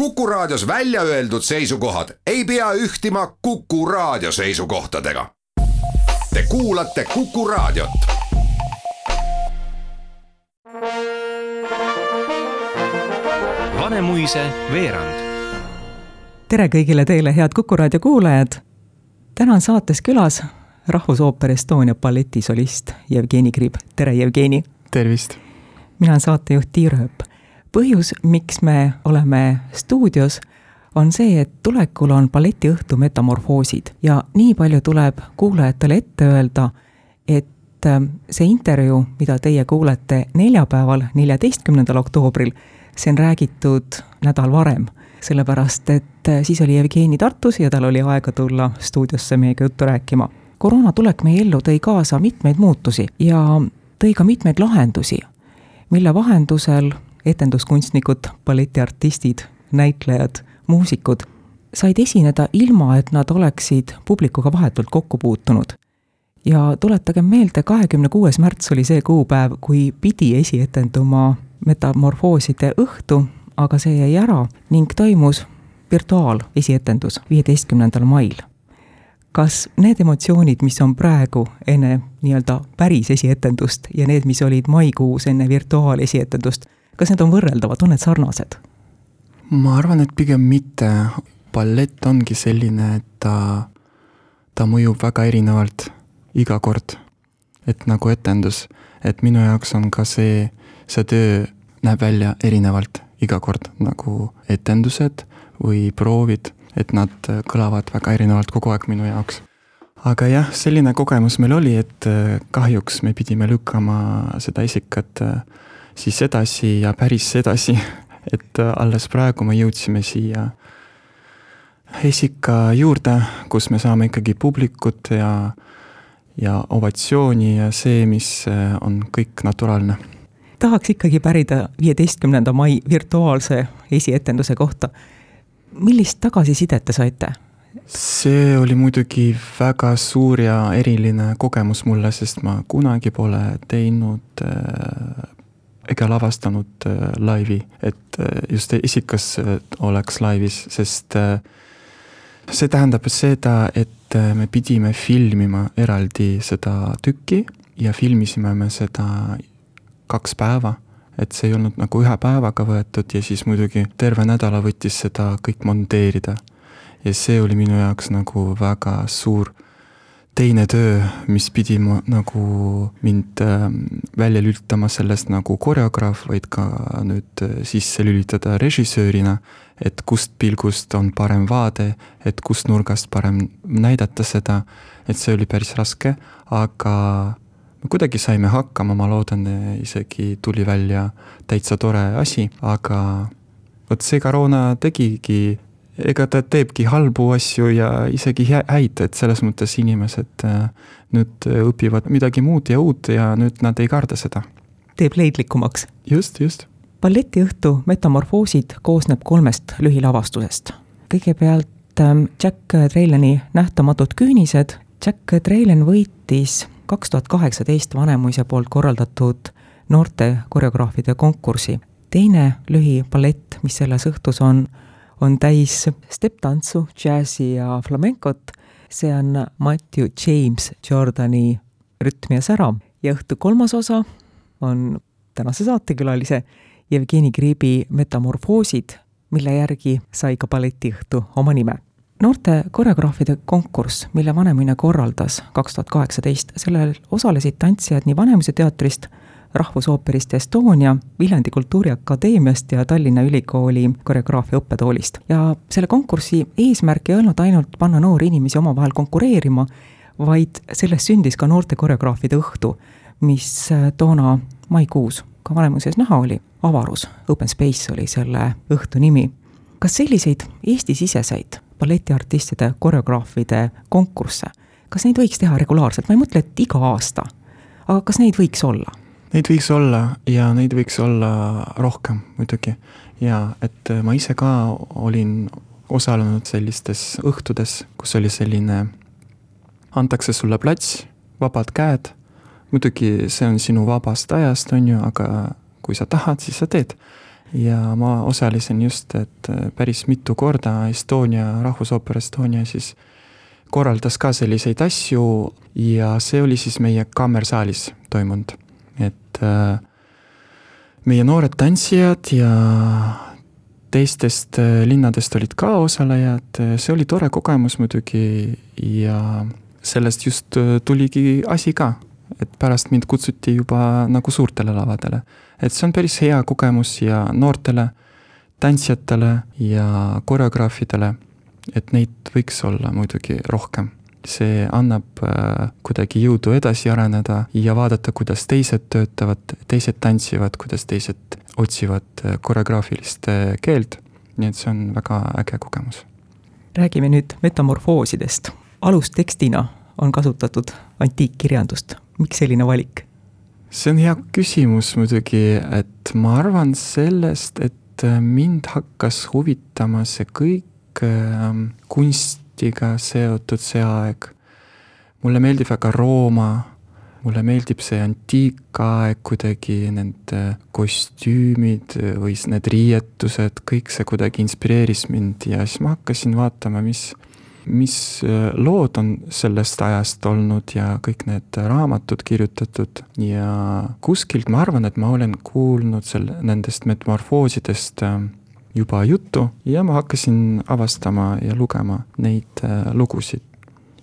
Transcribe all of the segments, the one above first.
Kuku Raadios välja öeldud seisukohad ei pea ühtima Kuku Raadio seisukohtadega. Te kuulate Kuku Raadiot. Vanemuise veerand. tere kõigile teile, head Kuku Raadio kuulajad. täna on saates külas Rahvusooper Estonia balletisolist Jevgeni Grib. tere, Jevgeni! tervist! mina olen saatejuht Tiir Ööp. Põhjus, miks me oleme stuudios, on see, et tulekul on balletiõhtu metamorfoosid ja nii palju tuleb kuulajatele ette öelda, et ähm, see intervjuu, mida teie kuulete neljapäeval, neljateistkümnendal oktoobril, see on räägitud nädal varem, sellepärast et äh, siis oli Jevgeni Tartus ja tal oli aega tulla stuudiosse meiega juttu rääkima. koroona tulek meie ellu tõi kaasa mitmeid muutusi ja tõi ka mitmeid lahendusi, mille vahendusel etenduskunstnikud, balletiartistid, näitlejad, muusikud said esineda ilma, et nad oleksid publikuga vahetult kokku puutunud. ja tuletagem meelde, kahekümne kuues märts oli see kuupäev, kui pidi esietenduma metamorfooside õhtu, aga see jäi ära ning toimus virtuaalesietendus viieteistkümnendal mail. kas need emotsioonid, mis on praegu enne nii-öelda päris esietendust ja need, mis olid maikuus enne virtuaalesietendust, kas need on võrreldavad, on need sarnased? ma arvan, et pigem mitte. ballett ongi selline, et ta, ta mõjub väga erinevalt iga kord. et nagu etendus, et minu jaoks on ka see, see töö näeb välja erinevalt iga kord, nagu etendused või proovid, et nad kõlavad väga erinevalt kogu aeg minu jaoks. aga jah, selline kogemus meil oli, et kahjuks me pidime lükkama seda isikat siis edasi ja päris edasi et äh, alles praegu me jõudsime siia esika juurde, kus me saame ikkagi publikut ja, ja ovatsiooni ja see, mis äh, on kõik naturaalne. tahaks ikkagi pärida viieteistkümnenda mai virtuaalse esietenduse kohta. millist tagasisidet te saite? see oli muidugi väga suur ja eriline kogemus mulle, sest ma kunagi pole teinud äh, ega lavastanud äh, laivi, et äh, just isikas äh, oleks laivis, sest see tähendab seda, et me pidime filmima eraldi seda tükki ja filmisime me seda kaks päeva. et see ei olnud nagu ühe päevaga võetud ja siis muidugi terve nädala võttis seda kõik monteerida. ja see oli minu jaoks nagu väga suur teine töö, mis pidi ma, nagu mind äh, välja lülitama sellest nagu koreograaf, vaid ka nüüd äh, sisse lülitada režissöörina, et kust pilgust on parem vaade, et kust nurgast parem näidata seda, et see oli päris raske, aga me kuidagi saime hakkama, ma loodan, isegi tuli välja täitsa tore asi, aga vot see koroona tegigi ega ta teebki halbu asju ja isegi häid, et selles mõttes inimesed äh, nüüd õpivad midagi muud ja uut ja nüüd nad ei karda seda. teeb leidlikumaks. just, just. balletiõhtu Metamorfoosid koosneb kolmest lühilavastusest. kõigepealt ähm, Jack Treilani Nähtamatud küünised. Jack Treilan võitis kaks tuhat kaheksateist Vanemuise poolt korraldatud noorte koreograafide konkursi. teine lühiballett, mis selles õhtus on, on täis stepp-tantsu, džässi ja flamencot. see on Matthew James Jordani Rütm ja sära ja õhtu kolmas osa on tänase saatekülalise Jevgeni Gribi Metamorfoosid, mille järgi sai ka balletiõhtu oma nime noorte koreograafide konkurss, mille Vanemuine korraldas kaks tuhat kaheksateist, sellel osalesid tantsijad nii Vanemuise teatrist Rahvusooperist Estonia, Viljandi Kultuuriakadeemiast ja Tallinna Ülikooli koreograafia õppetoolist. ja selle konkursi eesmärk ei olnud ainult panna noori inimesi omavahel konkureerima, vaid sellest sündis ka noorte koreograafide õhtu, mis toona maikuus ka Vanemuises näha oli. avarus, Open Space oli selle õhtu nimi. kas selliseid Eesti-siseseid balletiartistide, koreograafide konkursse, kas neid võiks teha regulaarselt, ma ei mõtle, et iga aasta, aga kas neid võiks olla? Neid võiks olla ja neid võiks olla rohkem muidugi. ja et ma ise ka olin osalenud sellistes õhtudes, kus oli selline, antakse sulle plats, vabad käed, muidugi see on sinu vabast ajast, on ju, aga kui sa tahad, siis sa teed. ja ma osalesin just, et päris mitu korda Estonia, Rahvusooper Estonia siis korraldas ka selliseid asju ja see oli siis meie kammersaalis toimunud, et äh, meie noored tantsijad ja teistest äh, linnadest olid ka osalejad, see oli tore kogemus muidugi ja sellest just äh, tuligi asi ka, et pärast mind kutsuti juba nagu suurtele lavadele. et see on päris hea kogemus ja noortele tantsijatele ja koreograafidele, et neid võiks olla muidugi rohkem see annab äh, kuidagi jõudu edasi areneda ja vaadata, kuidas teised töötavad, teised tantsivad, kuidas teised otsivad äh, koreograafilist äh, keelt. nii et see on väga äge kogemus. räägime nüüd metamorfoosidest. alustekstina on kasutatud antiikkirjandust, miks selline valik? see on hea küsimus muidugi, et ma arvan sellest, et mind hakkas huvitama see kõik kunst kunstiga seotud see aeg. mulle meeldib väga Rooma, mulle meeldib see antiikaeg kuidagi, need kostüümid või need riietused, kõik see kuidagi inspireeris mind ja siis ma hakkasin vaatama, mis, mis lood on sellest ajast olnud ja kõik need raamatud kirjutatud ja kuskilt ma arvan, et ma olen kuulnud selle, nendest metamorfoosidest juba juttu ja ma hakkasin avastama ja lugema neid äh, lugusid.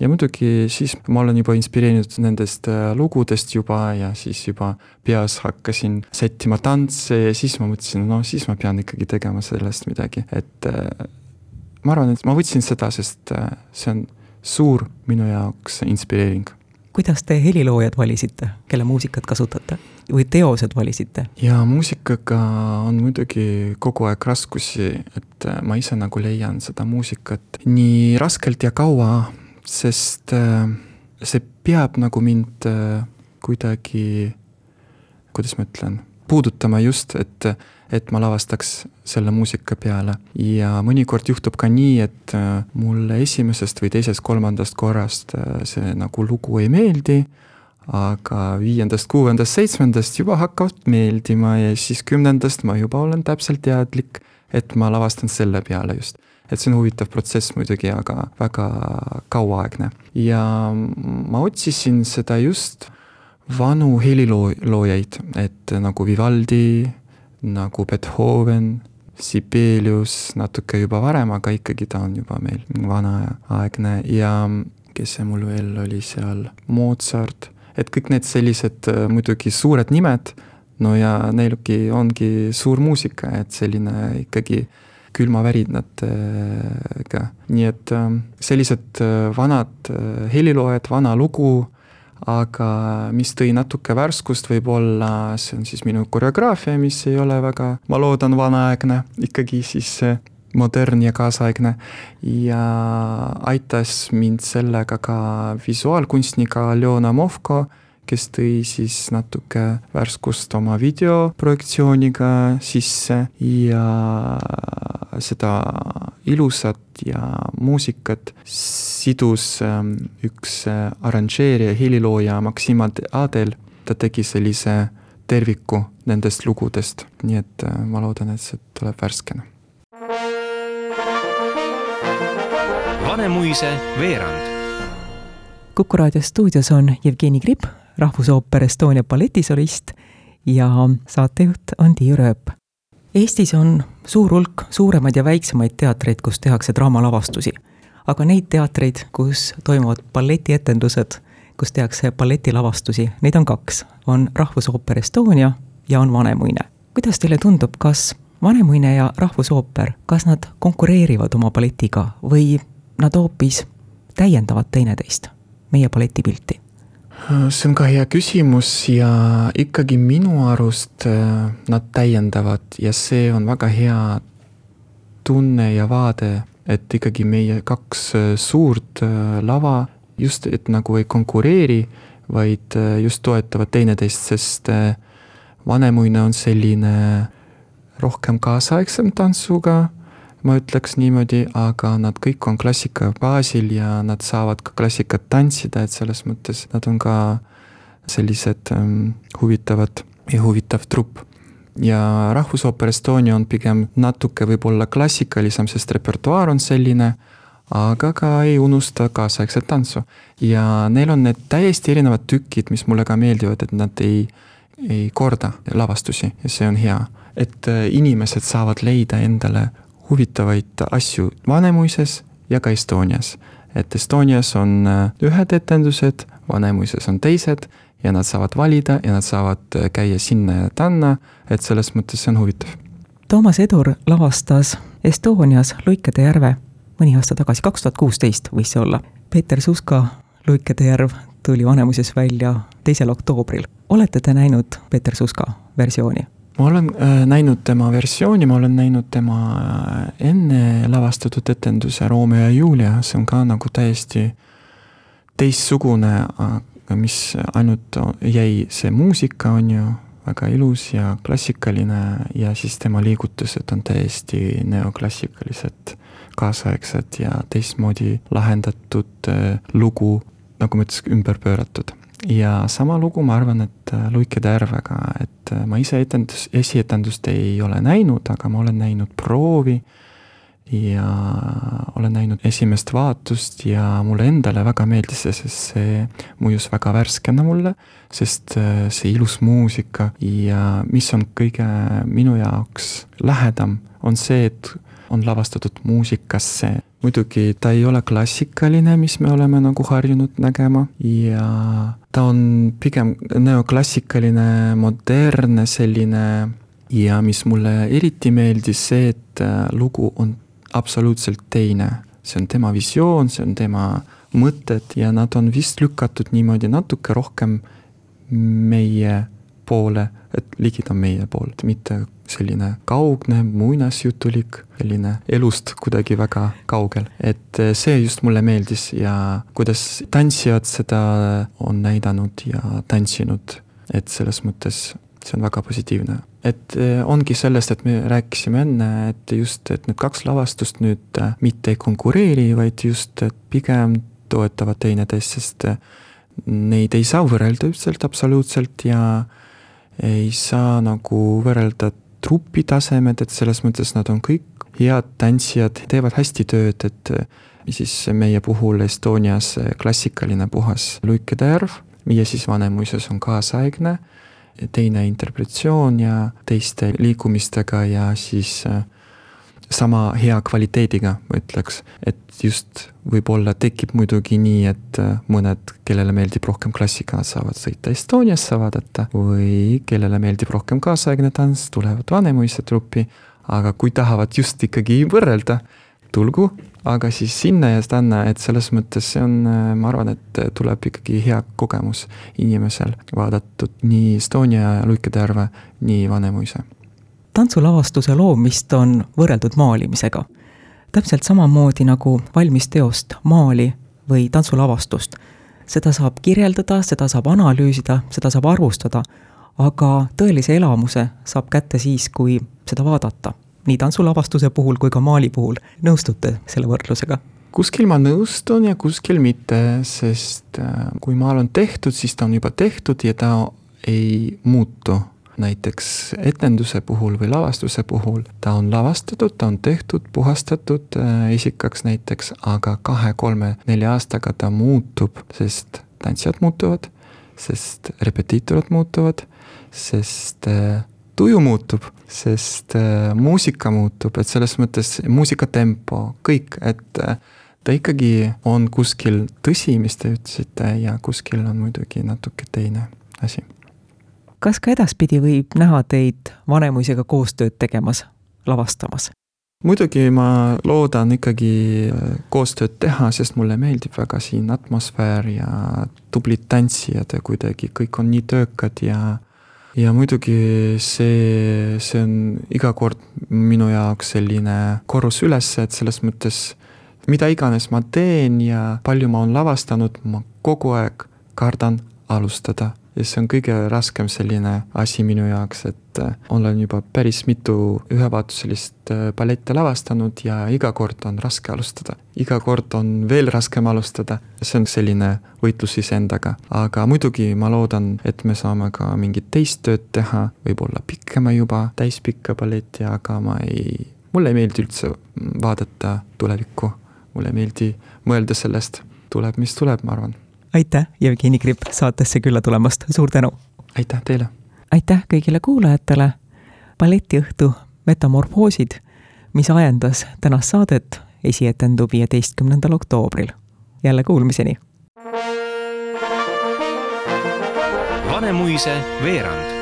ja muidugi siis ma olen juba inspireerinud nendest äh, lugudest juba ja siis juba peas hakkasin sättima tantse ja siis ma mõtlesin, no siis ma pean ikkagi tegema sellest midagi, et äh, ma arvan, et ma võtsin seda, sest see on suur minu jaoks inspireering. Kuidas te heliloojad valisite, kelle muusikat kasutate või teosed valisite? ja muusikaga on muidugi kogu aeg raskusi, et äh, ma ise nagu leian seda muusikat nii raskelt ja kaua, sest äh, see peab nagu mind äh, kuidagi, kuidas ma ütlen, puudutama just, et et ma lavastaks selle muusika peale. ja mõnikord juhtub ka nii, et mulle esimesest või teisest-kolmandast korrast see nagu lugu ei meeldi, aga viiendast, kuuendast, seitsmendast juba hakkavad meeldima ja siis kümnendast ma juba olen täpselt teadlik, et ma lavastan selle peale just. Et see on huvitav protsess muidugi, aga väga kauaaegne. ja ma otsisin seda just vanu heliloojaid, et nagu Vivaldi, nagu Beethoven, Sibelius natuke juba varem, aga ikkagi ta on juba meil vanaaegne ja kes see mul veel oli seal, Mozart, et kõik need sellised äh, muidugi suured nimed, no ja neilgi ongi suur muusika, et selline ikkagi külmavärinatega, nii et ähm, sellised äh, vanad äh, heliloojad, vana lugu aga mis tõi natuke värskust võib-olla, see on siis minu koreograafia, mis ei ole väga, ma loodan, vanaaegne, ikkagi siis modern ja kaasaegne ja aitas mind sellega ka visuaalkunstnik Aljona Movko kes tõi siis natuke värskust oma videoprojektsiooniga sisse ja seda ilusat ja muusikat sidus ähm, üks äh, arranžeerija, helilooja Maksim Adel, ta tegi sellise terviku nendest lugudest, nii et äh, ma loodan, et see tuleb värskena. Vanemuise veerand. kuku raadio stuudios on Jevgeni Gripp Rahvusooper Estonia balletisolist ja saatejuht on Tiiu Rööp. Eestis on suur hulk suuremaid ja väiksemaid teatreid, kus tehakse draamalavastusi. aga neid teatreid, kus toimuvad balletietendused, kus tehakse balletilavastusi, neid on kaks. on Rahvusooper Estonia ja on Vanemuine. kuidas teile tundub, kas Vanemuine ja Rahvusooper, kas nad konkureerivad oma balletiga või nad hoopis täiendavad teineteist, meie balletipilti? see on ka hea küsimus ja ikkagi minu arust äh, nad täiendavad ja see on väga hea tunne ja vaade, et ikkagi meie kaks äh, suurt äh, lava just, et nagu ei konkureeri, vaid just toetavad teineteist, sest Vanemuine on selline rohkem kaasaegsem tantsuga ma ütleks niimoodi, aga nad kõik on klassika baasil ja nad saavad ka klassikat tantsida, et selles mõttes nad on ka sellised ähm, huvitavad ja huvitav trupp. ja Rahvusooper Estonia on pigem natuke võib-olla klassikalisem, sest repertuaar on selline, aga ka ei unusta kaasaegset tantsu. ja neil on need täiesti erinevad tükid, mis mulle ka meeldivad, et nad ei, ei korda lavastusi ja see on hea. et äh, inimesed saavad leida endale huvitavaid asju Vanemuises ja ka Estonias. et Estonias on äh, ühed etendused, Vanemuises on teised ja nad saavad valida ja nad saavad äh, käia sinna ja tänna, et selles mõttes see on huvitav. Toomas Edur lavastas Estonias Luikede järve mõni aasta tagasi, kaks tuhat kuusteist võis see olla. Peeter Suska Luikede järv tuli Vanemuises välja teisel oktoobril. olete te näinud Peeter Suska versiooni? Ma olen äh, näinud tema versiooni, ma olen näinud tema äh, enne lavastatud etenduse Romeo ja Julia, see on ka nagu täiesti teistsugune, mis ainult jäi see muusika, on ju, väga ilus ja klassikaline ja siis tema liigutused on täiesti neoklassikalised, kaasaegsed ja teistmoodi lahendatud äh, lugu, nagu ma ütlesin, ümber pööratud. Ja sama lugu, ma arvan, et äh, Luikede järvega, et äh, ma ise etendus, esietendust ei ole näinud, aga ma olen näinud proovi ja olen näinud esimest vaatust ja mulle endale väga meeldis see, sest see mõjus väga värskena mulle, sest äh, see ilus muusika ja mis on kõige minu jaoks lähedam, on see, et on lavastatud muusikasse. Muidugi ta ei ole klassikaline, mis me oleme nagu harjunud nägema ja ta on pigem neoklassikaline, modernne selline ja mis mulle eriti meeldis, see, et äh, lugu on absoluutselt teine. see on tema visioon, see on tema mõtted ja nad on vist lükatud niimoodi natuke rohkem meie poole, et ligida meie poolt, mitte selline kaugne, muinasjutulik, selline elust kuidagi väga kaugel. et see just mulle meeldis ja kuidas tantsijad seda on näidanud ja tantsinud, et selles mõttes see on väga positiivne. et ongi sellest, et me rääkisime enne, et just, et need kaks lavastust nüüd mitte ei konkureeri, vaid just pigem toetavad teineteist, sest neid ei saa võrrelda üldselt absoluutselt ja ei saa nagu võrrelda trupi tasemed, et selles mõttes nad on kõik head tantsijad, teevad hästi tööd, et siis meie puhul Estonias klassikaline puhas luikede järv ja siis Vanemuises on kaasaegne teine interpretatsioon ja teiste liikumistega ja siis äh, sama hea kvaliteediga, ma ütleks. et just võib-olla tekib muidugi nii, et äh, mõned, kellele meeldib rohkem klassika, saavad sõita Estoniasse vaadata või kellele meeldib rohkem kaasaegne tants, tulevad Vanemuise truppi. aga kui tahavad just ikkagi võrrelda, tulgu, aga siis sinna ja tänna, et selles mõttes see on, ma arvan, et tuleb ikkagi hea kogemus inimesel vaadatud nii Estonia Luikede järve, nii Vanemuise. Tantsulavastuse loomist on võrreldud maalimisega. täpselt samamoodi nagu valmis teost, maali või tantsulavastust. seda saab kirjeldada, seda saab analüüsida, seda saab arvustada, aga tõelise elamuse saab kätte siis, kui seda vaadata nii tantsulavastuse puhul kui ka maali puhul. nõustute selle võrdlusega? kuskil ma nõustun ja kuskil mitte, sest äh, kui maal on tehtud, siis ta on juba tehtud ja ta ei muutu. Näiteks etenduse puhul või lavastuse puhul, ta on lavastatud, ta on tehtud, puhastatud äh, isikaks näiteks, aga kahe-kolme-nelja aastaga ta muutub, sest tantsijad muutuvad, sest repetiitorid muutuvad, sest äh, tuju muutub, sest äh, muusika muutub, et selles mõttes muusika tempo, kõik, et ta ikkagi on kuskil tõsi, mis te ütlesite, ja kuskil on muidugi natuke teine asi. Kas ka edaspidi võib näha teid Vanemuisega koostööd tegemas, lavastamas? muidugi ma loodan ikkagi äh, koostööd teha, sest mulle meeldib väga siin atmosfäär ja tublid tantsijad ja kuidagi kõik on nii töökad ja ja muidugi see, see on iga kord minu jaoks selline korrus üles, et selles mõttes mida iganes ma teen ja palju ma olen lavastanud, ma kogu aeg kardan alustada. Ja see on kõige raskem selline asi minu jaoks, et äh, olen juba päris mitu ühevaatuselist äh, ballette lavastanud ja iga kord on raske alustada. iga kord on veel raskem alustada, see on selline võitlus iseendaga, aga muidugi ma loodan, et me saame ka mingit teist tööd teha, võib-olla pikema juba, täispikka balletti, aga ma ei, mulle ei meeldi üldse vaadata tulevikku, mulle ei meeldi mõelda sellest, tuleb, mis tuleb, ma arvan aitäh, Jevgeni Kripp saatesse külla tulemast, suur tänu! aitäh teile! aitäh kõigile kuulajatele, balletiõhtu Metamorfoosid, mis ajendas tänast saadet, esietendub viieteistkümnendal oktoobril. jälle kuulmiseni! Vanemuise veerand